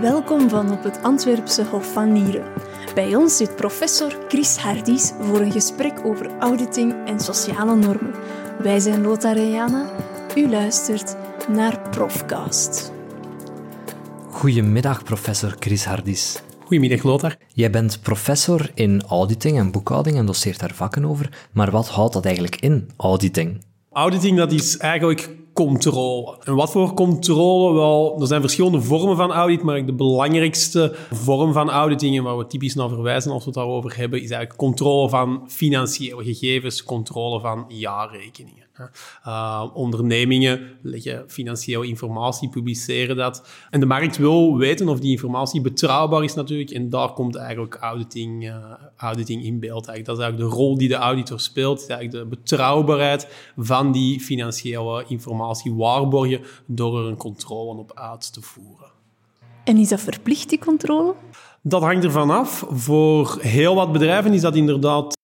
Welkom van op het Antwerpse Hof van Nieren. Bij ons zit professor Chris Hardies voor een gesprek over auditing en sociale normen. Wij zijn Lothar en Jana. U luistert naar Profcast. Goedemiddag, professor Chris Hardies. Goedemiddag, Lothar. Jij bent professor in auditing en boekhouding en doseert daar vakken over. Maar wat houdt dat eigenlijk in, auditing? Auditing, dat is eigenlijk controle. En wat voor controle? Wel, er zijn verschillende vormen van audit, maar de belangrijkste vorm van auditing, en waar we typisch naar verwijzen als we het daarover hebben, is eigenlijk controle van financiële gegevens, controle van jaarrekeningen. Uh, ondernemingen leggen financiële informatie, publiceren dat. En de markt wil weten of die informatie betrouwbaar is natuurlijk. En daar komt eigenlijk auditing, uh, auditing in beeld. Eigenlijk. Dat is eigenlijk de rol die de auditor speelt. Is eigenlijk de betrouwbaarheid van die financiële informatie waarborgen door er een controle op uit te voeren. En is dat verplicht, die controle? Dat hangt ervan af. Voor heel wat bedrijven is dat inderdaad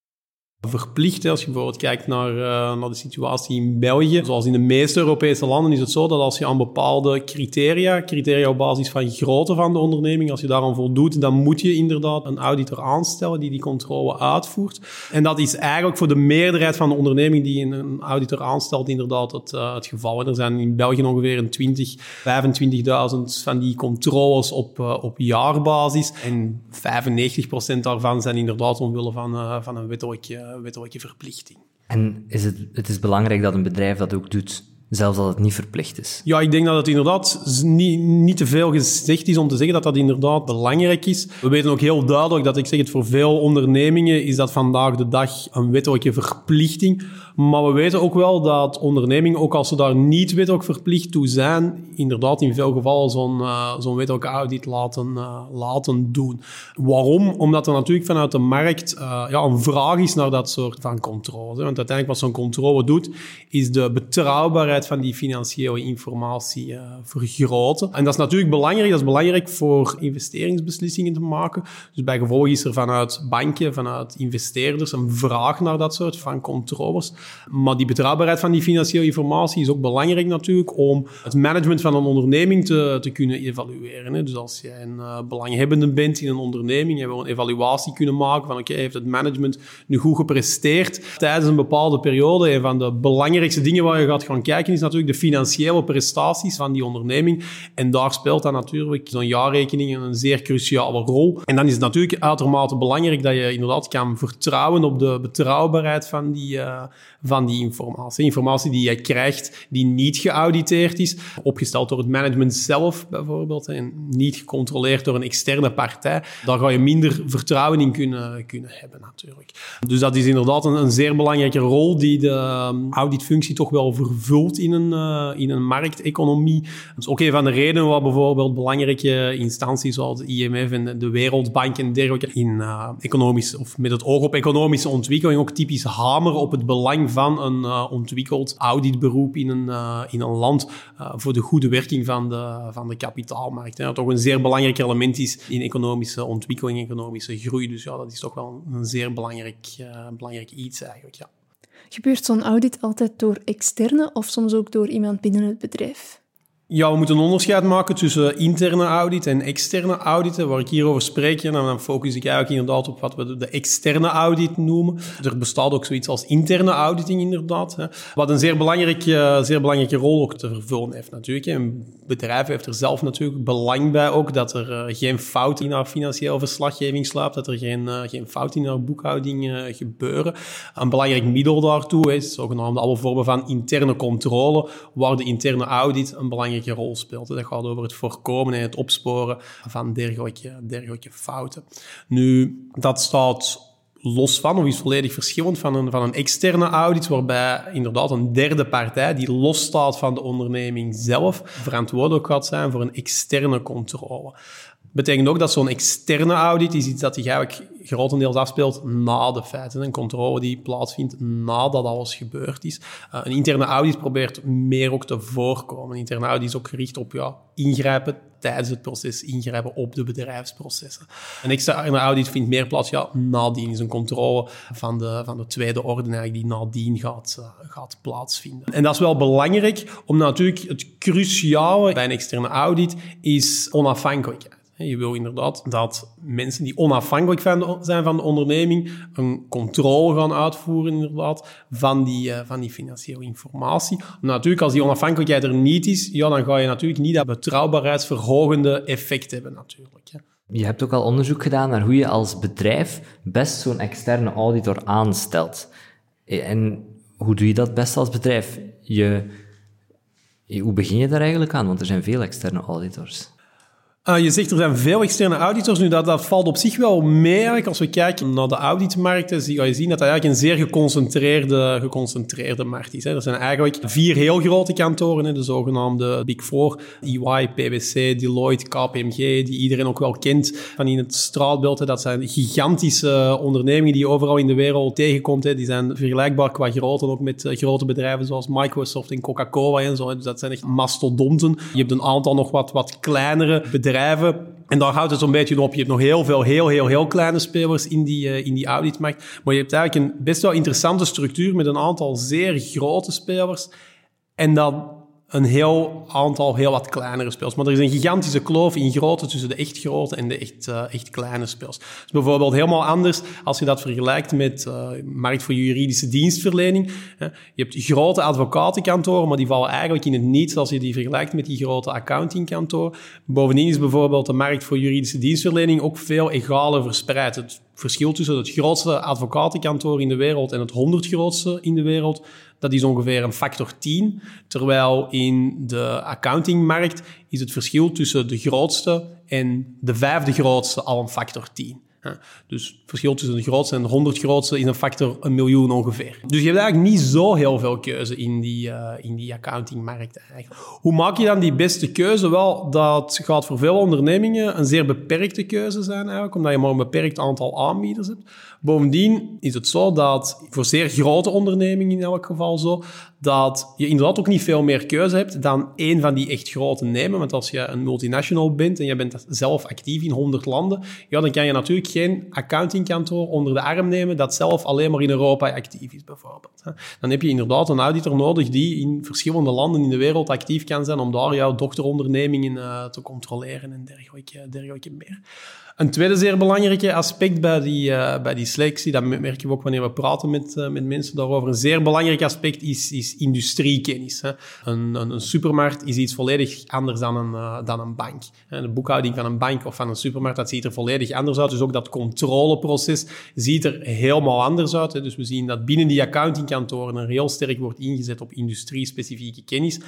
verplicht. Als je bijvoorbeeld kijkt naar, uh, naar de situatie in België, zoals in de meeste Europese landen, is het zo dat als je aan bepaalde criteria, criteria op basis van grootte van de onderneming, als je daaraan voldoet, dan moet je inderdaad een auditor aanstellen die die controle uitvoert. En dat is eigenlijk voor de meerderheid van de onderneming die een auditor aanstelt inderdaad het, uh, het geval. Er zijn in België ongeveer een 20, 25.000 van die controles op, uh, op jaarbasis. En 95% daarvan zijn inderdaad omwille van, van een wettelijk eh, wettelijke verplichting. En is het, het is belangrijk dat een bedrijf dat ook doet, zelfs als het niet verplicht is? Ja, ik denk dat het inderdaad niet, niet te veel gezegd is om te zeggen dat dat inderdaad belangrijk is. We weten ook heel duidelijk dat, ik zeg het voor veel ondernemingen, is dat vandaag de dag een wettelijke verplichting maar we weten ook wel dat ondernemingen, ook als ze daar niet wettelijk verplicht toe zijn, inderdaad in veel gevallen zo'n uh, audit laten, uh, laten doen. Waarom? Omdat er natuurlijk vanuit de markt uh, ja, een vraag is naar dat soort van controle. Want uiteindelijk wat zo'n controle doet, is de betrouwbaarheid van die financiële informatie vergroten. En dat is natuurlijk belangrijk. Dat is belangrijk voor investeringsbeslissingen te maken. Dus bij gevolg is er vanuit banken, vanuit investeerders een vraag naar dat soort van controles. Maar die betrouwbaarheid van die financiële informatie is ook belangrijk natuurlijk om het management van een onderneming te, te kunnen evalueren. Hè. Dus als jij een uh, belanghebbende bent in een onderneming, je wil een evaluatie kunnen maken van oké, heeft het management nu goed gepresteerd tijdens een bepaalde periode. Een van de belangrijkste dingen waar je gaat gaan kijken is natuurlijk de financiële prestaties van die onderneming. En daar speelt dan natuurlijk zo'n jaarrekening een zeer cruciale rol. En dan is het natuurlijk uitermate belangrijk dat je inderdaad kan vertrouwen op de betrouwbaarheid van die, uh, van die informatie. Informatie die je krijgt, die niet geauditeerd is, opgesteld door het management zelf bijvoorbeeld, en niet gecontroleerd door een externe partij. Daar ga je minder vertrouwen in kunnen, kunnen hebben natuurlijk. Dus dat is inderdaad een, een zeer belangrijke rol die de um, auditfunctie toch wel vervult in een, uh, in een markteconomie. Dat is ook een van de redenen waar bijvoorbeeld belangrijke instanties zoals de IMF en de Wereldbank en dergelijke in uh, economisch, of met het oog op economische ontwikkeling ook typisch hameren op het belang van een uh, ontwikkeld auditberoep in een, uh, in een land uh, voor de goede werking van de, van de kapitaalmarkt. Hè. Dat toch een zeer belangrijk element is in economische ontwikkeling, economische groei. Dus ja, dat is toch wel een zeer belangrijk, belangrijk iets eigenlijk, ja. Gebeurt zo'n audit altijd door externe of soms ook door iemand binnen het bedrijf? Ja, we moeten een onderscheid maken tussen interne audit en externe auditen. Waar ik hierover spreek, en dan focus ik eigenlijk inderdaad op wat we de externe audit noemen. Er bestaat ook zoiets als interne auditing inderdaad. Hè. Wat een zeer belangrijke, zeer belangrijke rol ook te vervullen heeft natuurlijk. Een bedrijf heeft er zelf natuurlijk belang bij ook dat er uh, geen fout in haar financiële verslaggeving slaapt, dat er geen, uh, geen fout in haar boekhouding gebeuren. Een belangrijk middel daartoe is zogenaamde alle vormen van interne controle, waar de interne audit een belangrijk rol speelt. Dat gaat over het voorkomen en het opsporen van dergelijke, dergelijke fouten. Nu, dat staat los van, of is volledig verschillend van een, van een externe audit, waarbij inderdaad een derde partij die losstaat van de onderneming zelf verantwoordelijk gaat zijn voor een externe controle. Betekent ook dat zo'n externe audit is iets dat zich eigenlijk grotendeels afspeelt na de feiten. Een controle die plaatsvindt nadat alles gebeurd is. Uh, een interne audit probeert meer ook te voorkomen. Een interne audit is ook gericht op ja, ingrijpen tijdens het proces, ingrijpen op de bedrijfsprocessen. Een externe audit vindt meer plaats ja, nadien. is een controle van de, van de tweede orde eigenlijk die nadien gaat, uh, gaat plaatsvinden. En dat is wel belangrijk, om natuurlijk het cruciale bij een externe audit is onafhankelijkheid. Je wil inderdaad dat mensen die onafhankelijk zijn van de onderneming een controle gaan uitvoeren inderdaad van die, uh, van die financiële informatie. natuurlijk, als die onafhankelijkheid er niet is, ja, dan ga je natuurlijk niet dat betrouwbaarheidsverhogende effect hebben natuurlijk. Hè. Je hebt ook al onderzoek gedaan naar hoe je als bedrijf best zo'n externe auditor aanstelt. En hoe doe je dat best als bedrijf? Je, hoe begin je daar eigenlijk aan? Want er zijn veel externe auditors. Uh, je zegt er zijn veel externe auditors. Nu, dat, dat valt op zich wel mee. Als we kijken naar de auditmarkten, zie je zien dat dat eigenlijk een zeer geconcentreerde, geconcentreerde markt is. Hè. Er zijn eigenlijk vier heel grote kantoren, hè, de zogenaamde Big Four. EY, PwC, Deloitte, KPMG, die iedereen ook wel kent van in het straatbeeld. Hè. Dat zijn gigantische ondernemingen die overal in de wereld tegenkomt. Hè. Die zijn vergelijkbaar qua grootte ook met uh, grote bedrijven zoals Microsoft en Coca-Cola en zo. Dus dat zijn echt mastodonten. Je hebt een aantal nog wat, wat kleinere bedrijven en daar houdt het zo'n beetje op. Je hebt nog heel veel heel, heel, heel kleine spelers in die, uh, in die auditmarkt. Maar je hebt eigenlijk een best wel interessante structuur met een aantal zeer grote spelers. En dan een heel aantal heel wat kleinere spelers. Maar er is een gigantische kloof in grootte tussen de echt grote en de echt, uh, echt kleine spelers. Dat is bijvoorbeeld helemaal anders als je dat vergelijkt met uh, markt voor juridische dienstverlening. Je hebt grote advocatenkantoren, maar die vallen eigenlijk in het niets als je die vergelijkt met die grote accountingkantoren. Bovendien is bijvoorbeeld de markt voor juridische dienstverlening ook veel egaler verspreid. Het verschil tussen het grootste advocatenkantoor in de wereld en het honderd grootste in de wereld dat is ongeveer een factor 10. Terwijl in de accountingmarkt is het verschil tussen de grootste en de vijfde grootste al een factor 10. Dus het verschil tussen de grootste en de 100 grootste is een factor een miljoen ongeveer. Dus je hebt eigenlijk niet zo heel veel keuze in die, uh, in die accountingmarkt. Eigenlijk. Hoe maak je dan die beste keuze? Wel, dat gaat voor veel ondernemingen een zeer beperkte keuze zijn eigenlijk, omdat je maar een beperkt aantal aanbieders hebt. Bovendien is het zo dat voor zeer grote ondernemingen in elk geval zo, dat je inderdaad ook niet veel meer keuze hebt dan één van die echt grote nemen. Want als je een multinational bent en je bent zelf actief in 100 landen, ja, dan kan je natuurlijk geen accountingkantoor onder de arm nemen dat zelf alleen maar in Europa actief is, bijvoorbeeld. Dan heb je inderdaad een auditor nodig die in verschillende landen in de wereld actief kan zijn om daar jouw dochterondernemingen uh, te controleren en dergelijke, dergelijke meer. Een tweede zeer belangrijke aspect bij die, uh, bij die dat merken we ook wanneer we praten met, uh, met mensen daarover, een zeer belangrijk aspect is, is industriekennis. Hè. Een, een, supermarkt is iets volledig anders dan een, uh, dan een bank. De boekhouding van een bank of van een supermarkt, dat ziet er volledig anders uit. Dus ook dat controleproces ziet er helemaal anders uit. Hè. Dus we zien dat binnen die accountingkantoren er heel sterk wordt ingezet op industrie-specifieke kennis.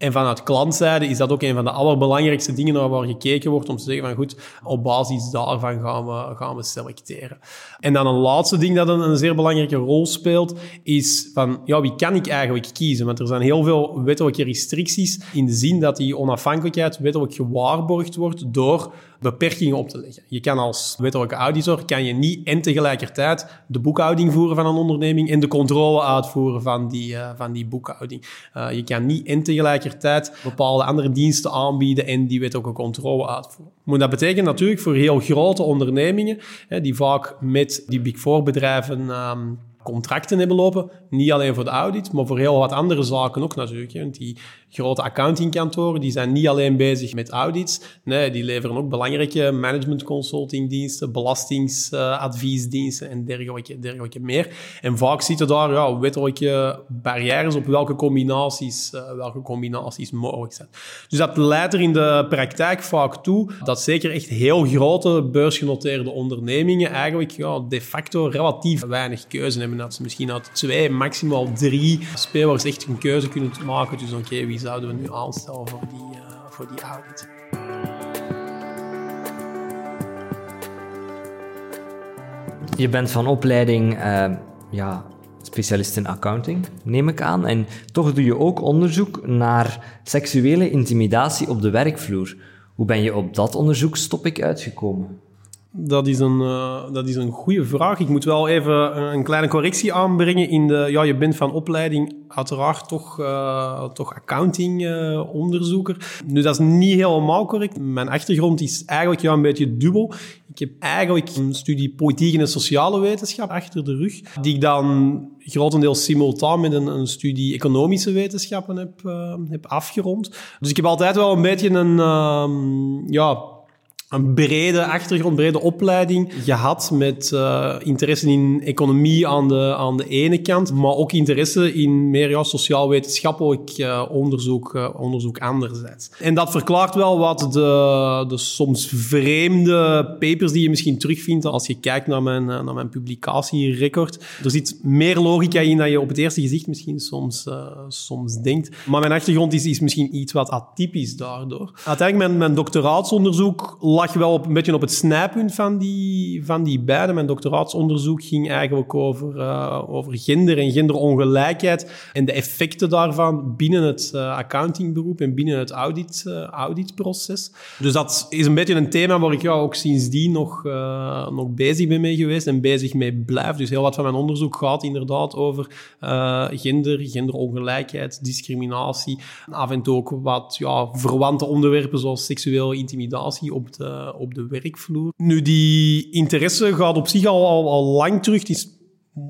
En vanuit klantzijde is dat ook een van de allerbelangrijkste dingen naar waar gekeken wordt om te zeggen van goed, op basis daarvan gaan we, gaan we selecteren. En dan een laatste ding dat een, een zeer belangrijke rol speelt, is van ja, wie kan ik eigenlijk kiezen? Want er zijn heel veel wettelijke restricties in de zin dat die onafhankelijkheid wettelijk gewaarborgd wordt door beperkingen op te leggen. Je kan als wettelijke auditor kan je niet en tegelijkertijd de boekhouding voeren van een onderneming en de controle uitvoeren van die, uh, van die boekhouding. Uh, je kan niet en tegelijkertijd bepaalde andere diensten aanbieden en die wettelijke controle uitvoeren. Maar dat betekent natuurlijk voor heel grote ondernemingen, die vaak met die Big Four bedrijven um, contracten hebben lopen. Niet alleen voor de audit, maar voor heel wat andere zaken ook natuurlijk. Want die grote accountingkantoren die zijn niet alleen bezig met audits. Nee, die leveren ook belangrijke management consultingdiensten, belastingsadviesdiensten en dergelijke, dergelijke meer. En vaak zitten daar ja, wettelijke barrières op welke combinaties, uh, welke combinaties mogelijk zijn. Dus dat leidt er in de praktijk vaak toe dat zeker echt heel grote beursgenoteerde ondernemingen eigenlijk ja, de facto relatief weinig keuze hebben. Dat ze misschien uit twee, maximaal drie spelers echt een keuze kunnen maken. Dus oké, okay, zouden we nu aanstellen voor die, uh, voor die audit. Je bent van opleiding uh, ja, specialist in accounting, neem ik aan. En toch doe je ook onderzoek naar seksuele intimidatie op de werkvloer. Hoe ben je op dat onderzoekstopic uitgekomen? Dat is, een, uh, dat is een goede vraag. Ik moet wel even een kleine correctie aanbrengen. In de, ja, je bent van opleiding uiteraard toch, uh, toch accounting-onderzoeker. Uh, nu, dat is niet helemaal correct. Mijn achtergrond is eigenlijk ja, een beetje dubbel. Ik heb eigenlijk een studie politiek en sociale wetenschap achter de rug, die ik dan grotendeels simultaan met een, een studie economische wetenschappen heb, heb afgerond. Dus ik heb altijd wel een beetje een, ja een brede achtergrond, brede opleiding gehad met uh, interesse in economie aan de, aan de ene kant, maar ook interesse in meer ja, sociaal-wetenschappelijk uh, onderzoek, uh, onderzoek anderzijds. En dat verklaart wel wat de, de soms vreemde papers die je misschien terugvindt als je kijkt naar mijn, naar mijn publicatierecord. Er zit meer logica in dan je op het eerste gezicht misschien soms, soms denkt. Maar mijn achtergrond is, is misschien iets wat atypisch daardoor. Uiteindelijk mijn, mijn doctoraatsonderzoek lag wel op, een beetje op het snijpunt van die, van die beide. Mijn doctoraatsonderzoek ging eigenlijk over, uh, over gender en genderongelijkheid en de effecten daarvan binnen het uh, accountingberoep en binnen het audit, uh, auditproces. Dus dat is een beetje een thema waar ik ja, ook sindsdien nog, nog bezig ben mee geweest en bezig mee blijf. Dus heel wat van mijn onderzoek gaat inderdaad over gender, genderongelijkheid, discriminatie. Af en toe ook wat ja, verwante onderwerpen zoals seksuele intimidatie op de, eh, op de werkvloer. Nu, die interesse gaat op zich al, al, al lang terug. Is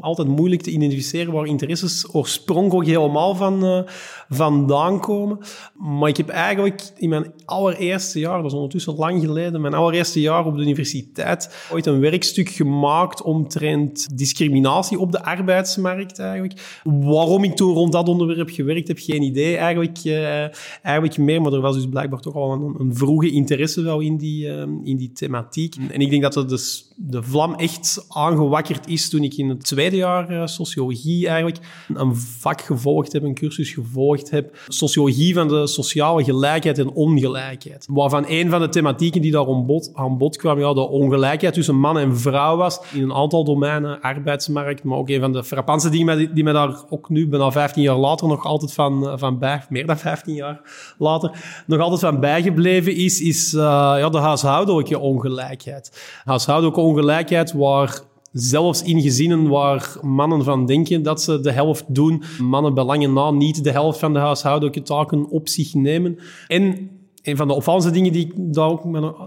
altijd moeilijk te identificeren waar interesses oorspronkelijk helemaal van uh, vandaan komen. Maar ik heb eigenlijk in mijn allereerste jaar, dat is ondertussen lang geleden, mijn allereerste jaar op de universiteit, ooit een werkstuk gemaakt omtrent discriminatie op de arbeidsmarkt eigenlijk. Waarom ik toen rond dat onderwerp gewerkt heb, geen idee eigenlijk, uh, eigenlijk meer, maar er was dus blijkbaar toch al een, een vroege interesse wel in die, uh, in die thematiek. En ik denk dat het dus de vlam echt aangewakkerd is toen ik in het tweede jaar uh, sociologie eigenlijk een vak gevolgd heb, een cursus gevolgd heb. Sociologie van de sociale gelijkheid en ongelijkheid. Waarvan een van de thematieken die daar aan bod, aan bod kwam, ja, de ongelijkheid tussen man en vrouw was in een aantal domeinen, arbeidsmarkt, maar ook een van de frappantste dingen die mij daar ook nu, bijna 15 jaar later, nog altijd van, eh, van bij, meer dan 15 jaar later, nog altijd van bijgebleven is, is uh, ja, de huishoudelijke ongelijkheid. Huishoudelijke ongelijkheid waar Zelfs in gezinnen waar mannen van denken dat ze de helft doen, mannen belangen na niet de helft van de huishoudelijke taken op zich nemen. En een van de opvallendste dingen die,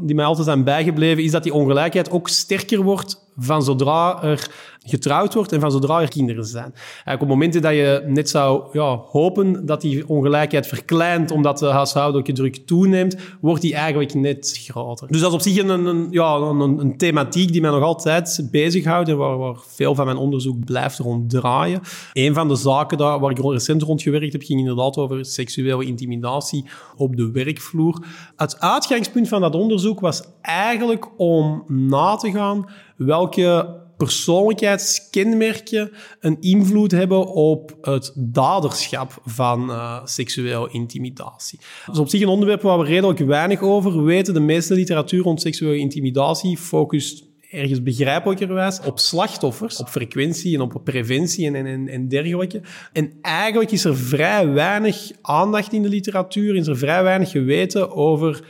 die mij altijd zijn bijgebleven, is dat die ongelijkheid ook sterker wordt van zodra er getrouwd wordt en van zodra er kinderen zijn. Eigenlijk op momenten dat je net zou ja, hopen dat die ongelijkheid verkleint omdat de huishoudelijke druk toeneemt, wordt die eigenlijk net groter. Dus dat is op zich een, een ja, een, een, thematiek die mij nog altijd bezighoudt en waar, veel van mijn onderzoek blijft ronddraaien. Een van de zaken daar, waar ik recent rond gewerkt heb, ging inderdaad over seksuele intimidatie op de werkvloer. Het uitgangspunt van dat onderzoek was eigenlijk om na te gaan welke persoonlijkheidskenmerken een invloed hebben op het daderschap van uh, seksuele intimidatie. Dat is op zich een onderwerp waar we redelijk weinig over weten. De meeste literatuur rond seksuele intimidatie focust ergens begrijpelijkerwijs op slachtoffers, op frequentie en op preventie en, en, en dergelijke. En eigenlijk is er vrij weinig aandacht in de literatuur, is er vrij weinig geweten over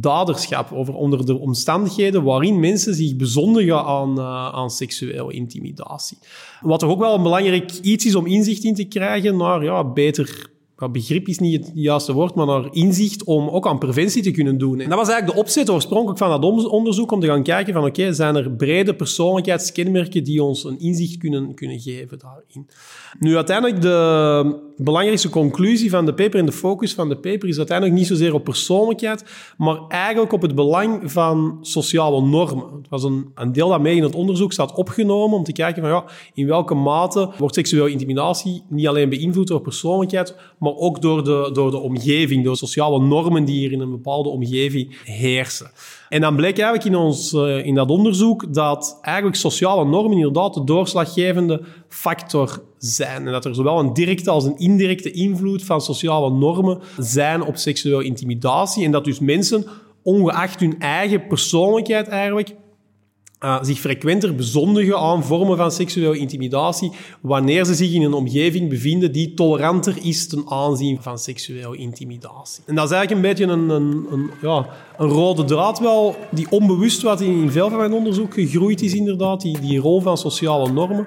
daderschap, over onder de omstandigheden waarin mensen zich bezondigen aan, uh, aan seksuele intimidatie. Wat toch ook wel een belangrijk iets is om inzicht in te krijgen naar ja, beter begrip is niet het juiste woord, maar naar inzicht om ook aan preventie te kunnen doen. En dat was eigenlijk de opzet oorspronkelijk van dat onderzoek, om te gaan kijken van oké, zijn er brede persoonlijkheidskenmerken die ons een inzicht kunnen, kunnen geven daarin. Nu, uiteindelijk de belangrijkste conclusie van de paper en de focus van de paper is uiteindelijk niet zozeer op persoonlijkheid, maar eigenlijk op het belang van sociale normen. Het was een, een deel dat mee in het onderzoek staat opgenomen om te kijken van ja, in welke mate wordt seksuele intimidatie niet alleen beïnvloed door persoonlijkheid, maar ook door de, door de omgeving, door sociale normen die hier in een bepaalde omgeving heersen. En dan bleek eigenlijk in, ons, uh, in dat onderzoek dat eigenlijk sociale normen inderdaad de doorslaggevende factor zijn. En dat er zowel een directe als een indirecte invloed van sociale normen zijn op seksuele intimidatie. En dat dus mensen, ongeacht hun eigen persoonlijkheid eigenlijk, uh, zich frequenter bezondigen aan vormen van seksuele intimidatie wanneer ze zich in een omgeving bevinden die toleranter is ten aanzien van seksuele intimidatie. En dat is eigenlijk een beetje een, een, een, ja, een rode draad wel, die onbewust wat in, in veel van mijn onderzoek gegroeid is inderdaad, die, die rol van sociale normen.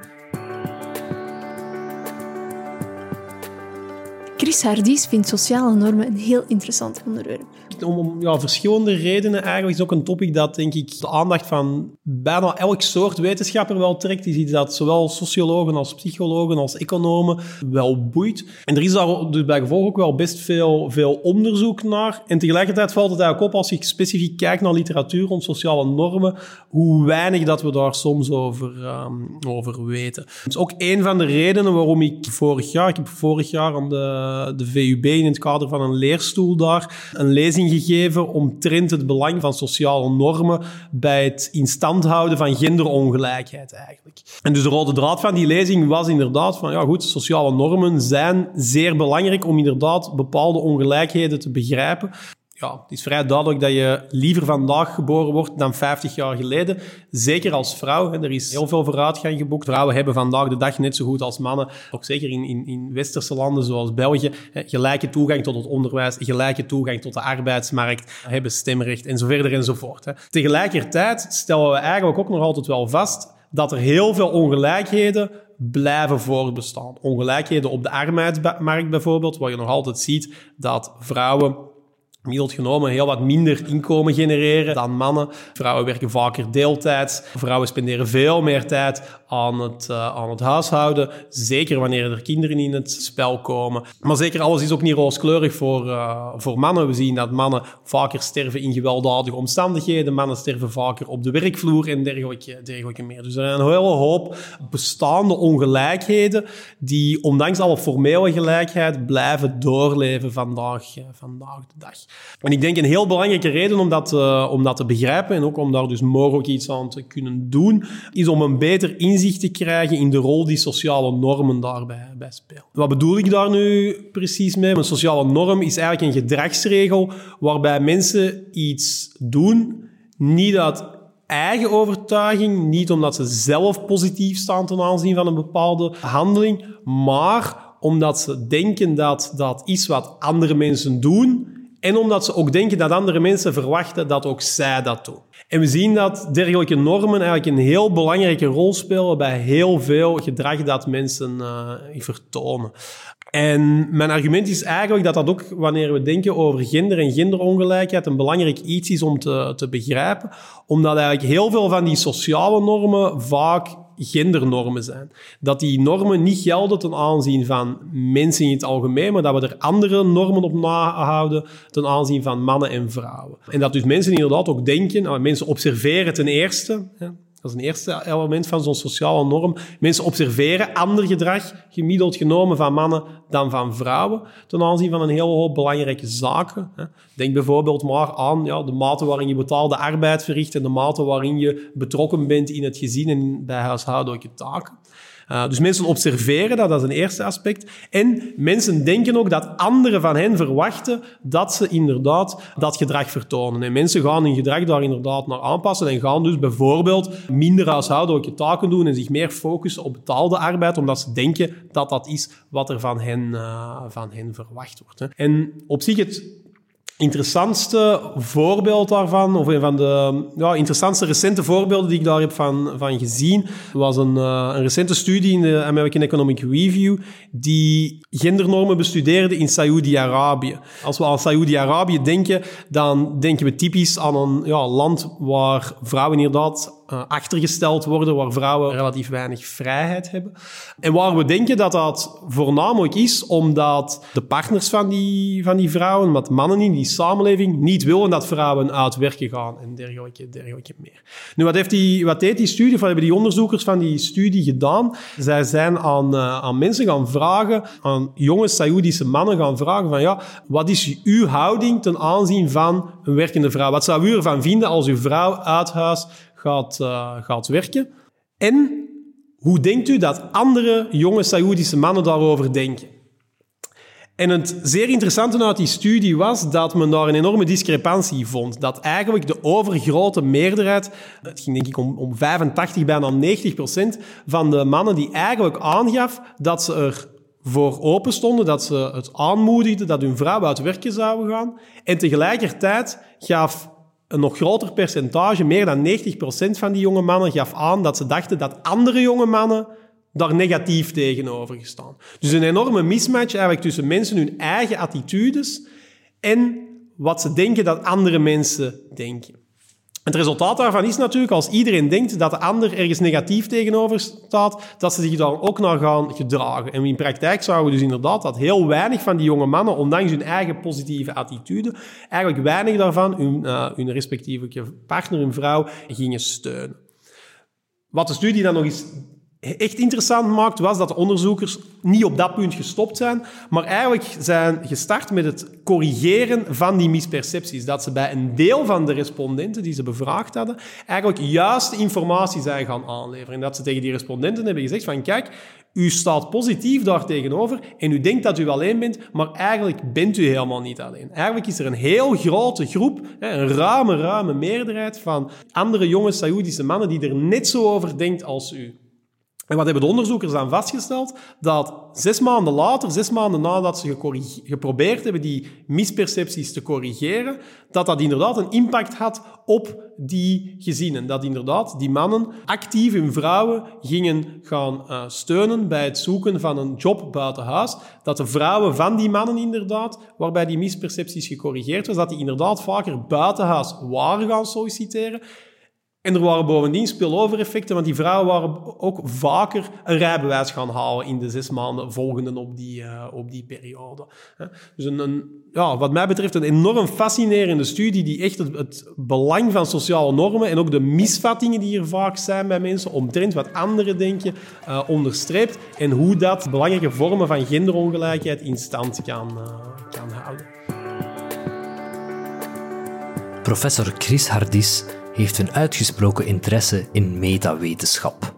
Chris Hardies vindt sociale normen een heel interessant onderwerp. Om, om ja, verschillende redenen. Eigenlijk is ook een topic dat, denk ik, de aandacht van bijna elk soort wetenschapper wel trekt. Je ziet dat zowel sociologen als psychologen als economen wel boeit. En er is daar dus bij gevolg ook wel best veel, veel onderzoek naar. En tegelijkertijd valt het eigenlijk op als je specifiek kijkt naar literatuur rond sociale normen, hoe weinig dat we daar soms over, um, over weten. Dat is ook een van de redenen waarom ik vorig jaar, ik heb vorig jaar aan de, de VUB in het kader van een leerstoel daar een lezing gegeven omtrent het belang van sociale normen bij het in stand houden van genderongelijkheid eigenlijk. En dus de rode draad van die lezing was inderdaad van, ja goed, sociale normen zijn zeer belangrijk om inderdaad bepaalde ongelijkheden te begrijpen ja, het is vrij duidelijk dat je liever vandaag geboren wordt dan 50 jaar geleden. Zeker als vrouw. Er is heel veel vooruitgang geboekt. Vrouwen hebben vandaag de dag net zo goed als mannen, ook zeker in, in, in westerse landen zoals België, gelijke toegang tot het onderwijs, gelijke toegang tot de arbeidsmarkt, hebben stemrecht en zo verder en zo voort. Tegelijkertijd stellen we eigenlijk ook nog altijd wel vast dat er heel veel ongelijkheden blijven voortbestaan. Ongelijkheden op de arbeidsmarkt bijvoorbeeld, waar je nog altijd ziet dat vrouwen gemiddeld genomen heel wat minder inkomen genereren dan mannen. Vrouwen werken vaker deeltijds. Vrouwen spenderen veel meer tijd aan het, uh, aan het huishouden. Zeker wanneer er kinderen in het spel komen. Maar zeker alles is ook niet rooskleurig voor, uh, voor mannen. We zien dat mannen vaker sterven in gewelddadige omstandigheden. Mannen sterven vaker op de werkvloer en dergelijke, dergelijke meer. Dus er zijn een hele hoop bestaande ongelijkheden die ondanks alle formele gelijkheid blijven doorleven vandaag, uh, vandaag de dag. En ik denk een heel belangrijke reden om dat, dat te begrijpen en ook om daar dus mogelijk iets aan te kunnen doen, is om een beter inzicht te krijgen in de rol die sociale normen daarbij bij spelen. Wat bedoel ik daar nu precies mee? Een sociale norm is eigenlijk een gedragsregel waarbij mensen iets doen, niet uit eigen overtuiging, niet omdat ze zelf positief staan ten aanzien van een bepaalde handeling, maar omdat ze denken dat dat is wat andere mensen doen en omdat ze ook denken dat andere mensen verwachten dat ook zij dat doen. En we zien dat dergelijke normen eigenlijk een heel belangrijke rol spelen bij heel veel gedrag dat mensen uh, vertonen. En mijn argument is eigenlijk dat dat ook, wanneer we denken over gender en genderongelijkheid, een belangrijk iets is om te, te begrijpen. Omdat eigenlijk heel veel van die sociale normen vaak gendernormen zijn. Dat die normen niet gelden ten aanzien van mensen in het algemeen, maar dat we er andere normen op nahouden ten aanzien van mannen en vrouwen. En dat dus mensen inderdaad ook denken, nou, mensen observeren ten eerste, dat is een eerste element van zo'n sociale norm. Mensen observeren ander gedrag, gemiddeld genomen van mannen dan van vrouwen, ten aanzien van een hele hoop belangrijke zaken. Denk bijvoorbeeld maar aan ja, de mate waarin je betaalde arbeid verricht en de mate waarin je betrokken bent in het gezin en bij huishoudelijke taken. Uh, dus mensen observeren dat, dat is een eerste aspect. En mensen denken ook dat anderen van hen verwachten dat ze inderdaad dat gedrag vertonen. En mensen gaan hun gedrag daar inderdaad naar aanpassen en gaan dus bijvoorbeeld minder huishoudelijke taken doen en zich meer focussen op betaalde arbeid, omdat ze denken dat dat is wat er van hen, uh, van hen verwacht wordt. Hè. En op zich het interessantste voorbeeld daarvan, of een van de ja, interessantste recente voorbeelden die ik daar heb van, van gezien, was een, uh, een recente studie in de American Economic Review die gendernormen bestudeerde in Saoedi-Arabië. Als we aan Saoedi-Arabië denken, dan denken we typisch aan een ja, land waar vrouwen inderdaad uh, achtergesteld worden, waar vrouwen relatief weinig vrijheid hebben. En waar we denken dat dat voornamelijk is omdat de partners van die, van die vrouwen, wat mannen in die samenleving, niet willen dat vrouwen uit werken gaan en dergelijke, dergelijke meer. Nu, wat, heeft die, wat deed die studie, wat hebben die onderzoekers van die studie gedaan? Zij zijn aan, uh, aan mensen gaan vragen, aan jonge Saoedische mannen gaan vragen van ja, wat is uw houding ten aanzien van een werkende vrouw? Wat zou u ervan vinden als uw vrouw uit huis gaat, uh, gaat werken? En hoe denkt u dat andere jonge Saoedische mannen daarover denken? En het zeer interessante uit die studie was dat men daar een enorme discrepantie vond. Dat eigenlijk de overgrote meerderheid, het ging denk ik om, om 85, bijna 90 procent van de mannen die eigenlijk aangaf dat ze er voor open stonden, dat ze het aanmoedigden dat hun vrouw uit werken zouden gaan. En tegelijkertijd gaf een nog groter percentage, meer dan 90% van die jonge mannen, gaf aan dat ze dachten dat andere jonge mannen daar negatief tegenover gestaan. Dus een enorme mismatch eigenlijk tussen mensen hun eigen attitudes en wat ze denken dat andere mensen denken. Het resultaat daarvan is natuurlijk, als iedereen denkt dat de ander ergens negatief tegenover staat, dat ze zich dan ook naar gaan gedragen. En in praktijk zagen we dus inderdaad dat heel weinig van die jonge mannen, ondanks hun eigen positieve attitude, eigenlijk weinig daarvan hun, uh, hun respectieve partner, hun vrouw, gingen steunen. Wat de studie dan nog eens echt interessant maakt, was dat de onderzoekers niet op dat punt gestopt zijn, maar eigenlijk zijn gestart met het corrigeren van die mispercepties. Dat ze bij een deel van de respondenten die ze bevraagd hadden, eigenlijk juiste informatie zijn gaan aanleveren. En dat ze tegen die respondenten hebben gezegd van, kijk, u staat positief daar tegenover en u denkt dat u alleen bent, maar eigenlijk bent u helemaal niet alleen. Eigenlijk is er een heel grote groep, een ruime, ruime meerderheid van andere jonge Saoedische mannen die er net zo over denkt als u. En wat hebben de onderzoekers dan vastgesteld? Dat zes maanden later, zes maanden nadat ze geprobeerd hebben die mispercepties te corrigeren, dat dat inderdaad een impact had op die gezinnen. Dat inderdaad die mannen actief hun vrouwen gingen gaan uh, steunen bij het zoeken van een job buiten huis. Dat de vrouwen van die mannen inderdaad, waarbij die mispercepties gecorrigeerd was, dat die inderdaad vaker buiten huis waren gaan solliciteren. En er waren bovendien spillover-effecten, want die vrouwen waren ook vaker een rijbewijs gaan halen in de zes maanden volgende op die, uh, op die periode. Dus een, ja, wat mij betreft een enorm fascinerende studie die echt het, belang van sociale normen en ook de misvattingen die er vaak zijn bij mensen omtrent wat anderen denken uh, onderstreept en hoe dat belangrijke vormen van genderongelijkheid in stand kan, uh, kan houden. Professor Chris Hardis heeft een uitgesproken interesse in metawetenschap.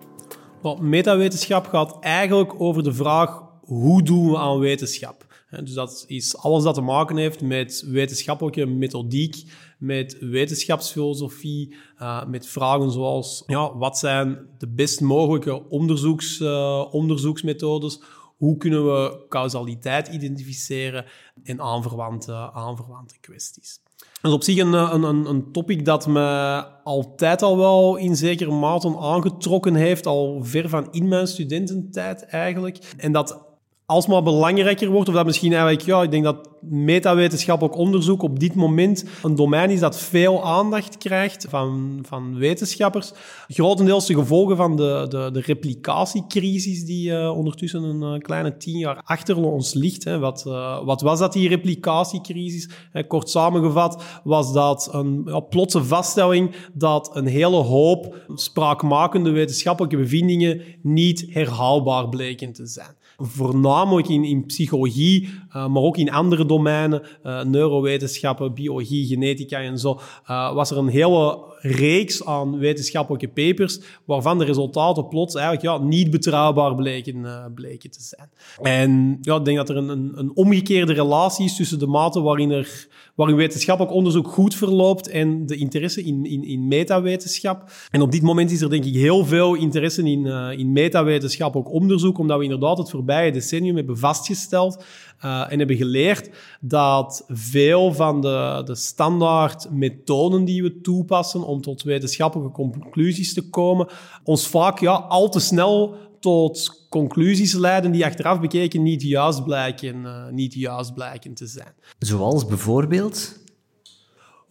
Well, metawetenschap gaat eigenlijk over de vraag hoe doen we aan wetenschap. Dus dat is alles dat te maken heeft met wetenschappelijke methodiek, met wetenschapsfilosofie, uh, met vragen zoals ja, wat zijn de best mogelijke onderzoeks, uh, onderzoeksmethodes, hoe kunnen we causaliteit identificeren en aanverwante, aanverwante kwesties. Dat is op zich een, een, een topic dat me altijd al wel in zekere mate aangetrokken heeft, al ver van in mijn studententijd eigenlijk. En dat alsmaar belangrijker wordt, of dat misschien eigenlijk, ja, ik denk dat metawetenschappelijk onderzoek op dit moment een domein is dat veel aandacht krijgt van, van wetenschappers. Grotendeels de gevolgen van de, de, de replicatiecrisis die uh, ondertussen een uh, kleine tien jaar achter ons ligt. Hè. Wat, uh, wat was dat, die replicatiecrisis? kort samengevat was dat een ja, plotse vaststelling dat een hele hoop spraakmakende wetenschappelijke bevindingen niet herhaalbaar bleken te zijn voornamelijk in, in psychologie, uh, maar ook in andere domeinen, uh, neurowetenschappen, biologie, genetica en zo, uh, was er een hele reeks aan wetenschappelijke papers waarvan de resultaten plots eigenlijk ja, niet betrouwbaar bleken, bleken te zijn. En ja, ik denk dat er een, een, een omgekeerde relatie is tussen de mate waarin, er, waarin wetenschappelijk onderzoek goed verloopt en de interesse in, in, in metawetenschap. En op dit moment is er denk ik heel veel interesse in, in metawetenschappelijk onderzoek, omdat we inderdaad het voorbije decennium hebben vastgesteld uh, en hebben geleerd dat veel van de, de standaard methoden die we toepassen om tot wetenschappelijke conclusies te komen, ons vaak ja, al te snel tot conclusies leiden die achteraf bekeken niet juist blijken, uh, niet juist blijken te zijn. Zoals bijvoorbeeld?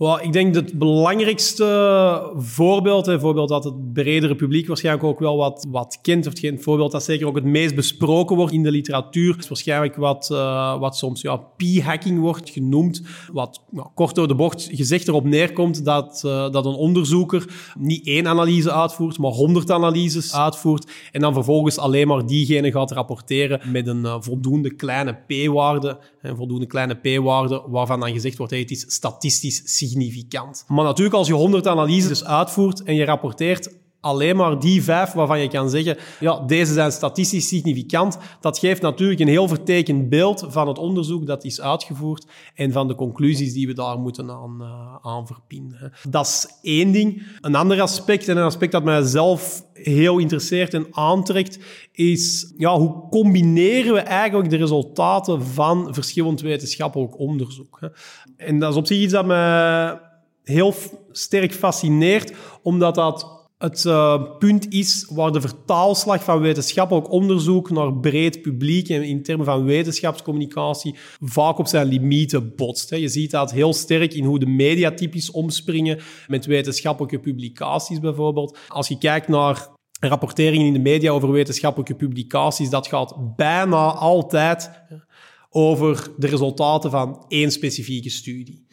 Well, ik denk dat het belangrijkste voorbeeld, een voorbeeld dat het bredere publiek waarschijnlijk ook wel wat, wat kent, of geen voorbeeld dat zeker ook het meest besproken wordt in de literatuur, is waarschijnlijk wat, uh, wat soms ja, p-hacking wordt genoemd, wat kort door de bocht gezegd erop neerkomt dat, uh, dat een onderzoeker niet één analyse uitvoert, maar honderd analyses uitvoert en dan vervolgens alleen maar diegene gaat rapporteren met een uh, voldoende kleine p-waarde, een voldoende kleine p-waarde, waarvan dan gezegd wordt, hey, het is statistisch significant significant. Maar natuurlijk, als je 100 analyses uitvoert en je rapporteert alleen maar die vijf waarvan je kan zeggen, ja, deze zijn statistisch significant. Dat geeft natuurlijk een heel vertekend beeld van het onderzoek dat is uitgevoerd en van de conclusies die we daar moeten aan, uh, aan verbinden. Dat is één ding. Een ander aspect, en een aspect dat mij zelf heel interesseert en aantrekt, is ja, hoe combineren we eigenlijk de resultaten van verschillend wetenschappelijk onderzoek. Hè? En dat is op zich iets dat me heel sterk fascineert, omdat dat het uh, punt is waar de vertaalslag van wetenschappelijk onderzoek naar breed publiek en in termen van wetenschapscommunicatie vaak op zijn limieten botst. Je ziet dat heel sterk in hoe de media typisch omspringen met wetenschappelijke publicaties bijvoorbeeld. Als je kijkt naar rapporteringen in de media over wetenschappelijke publicaties, dat gaat bijna altijd over de resultaten van één specifieke studie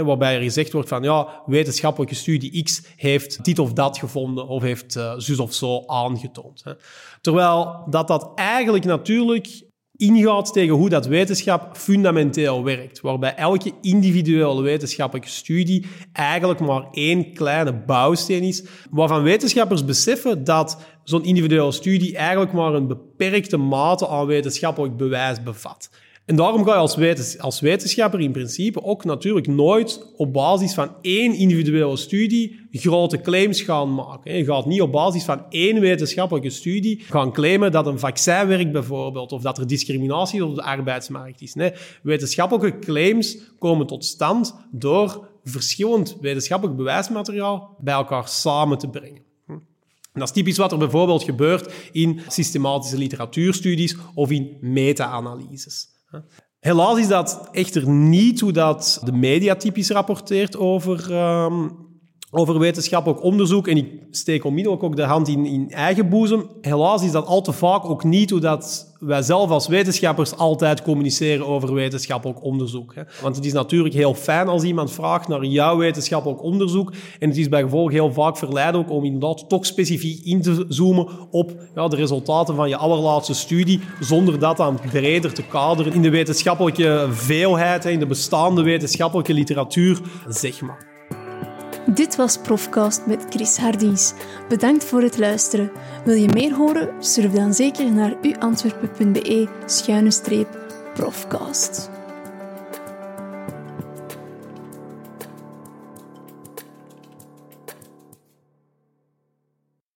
waarbij er gezegd wordt van ja, wetenschappelijke studie X heeft dit of dat gevonden of heeft uh, zus of zo aangetoond. Hè. Terwijl dat dat eigenlijk natuurlijk ingaat tegen hoe dat wetenschap fundamenteel werkt, waarbij elke individuele wetenschappelijke studie eigenlijk maar één kleine bouwsteen is, waarvan wetenschappers beseffen dat zo'n individuele studie eigenlijk maar een beperkte mate aan wetenschappelijk bewijs bevat. En daarom ga je als, wetens als wetenschapper in principe ook natuurlijk nooit op basis van één individuele studie grote claims gaan maken. Je gaat niet op basis van één wetenschappelijke studie gaan claimen dat een vaccin werkt bijvoorbeeld, of dat er discriminatie op de arbeidsmarkt is. Wetenschappelijke claims komen tot stand door verschillend wetenschappelijk bewijsmateriaal bij elkaar samen te brengen. dat is typisch wat er bijvoorbeeld gebeurt in systematische literatuurstudies of in meta-analyses. Helaas is dat echter niet hoe dat de media typisch rapporteert over, um, over wetenschappelijk onderzoek. En ik steek onmiddellijk ook de hand in, in eigen boezem. Helaas is dat al te vaak ook niet hoe dat wij zelf als wetenschappers altijd communiceren over wetenschappelijk onderzoek. Hè. Want het is natuurlijk heel fijn als iemand vraagt naar jouw wetenschappelijk onderzoek. En het is bij gevolg heel vaak verleidelijk om inderdaad toch specifiek in te zoomen op ja, de resultaten van je allerlaatste studie, zonder dat dan breder te kaderen in de wetenschappelijke veelheid, in de bestaande wetenschappelijke literatuur, zeg maar. Dit was Profcast met Chris Hardies. Bedankt voor het luisteren. Wil je meer horen? Surf dan zeker naar uantwerpen.be-profcast.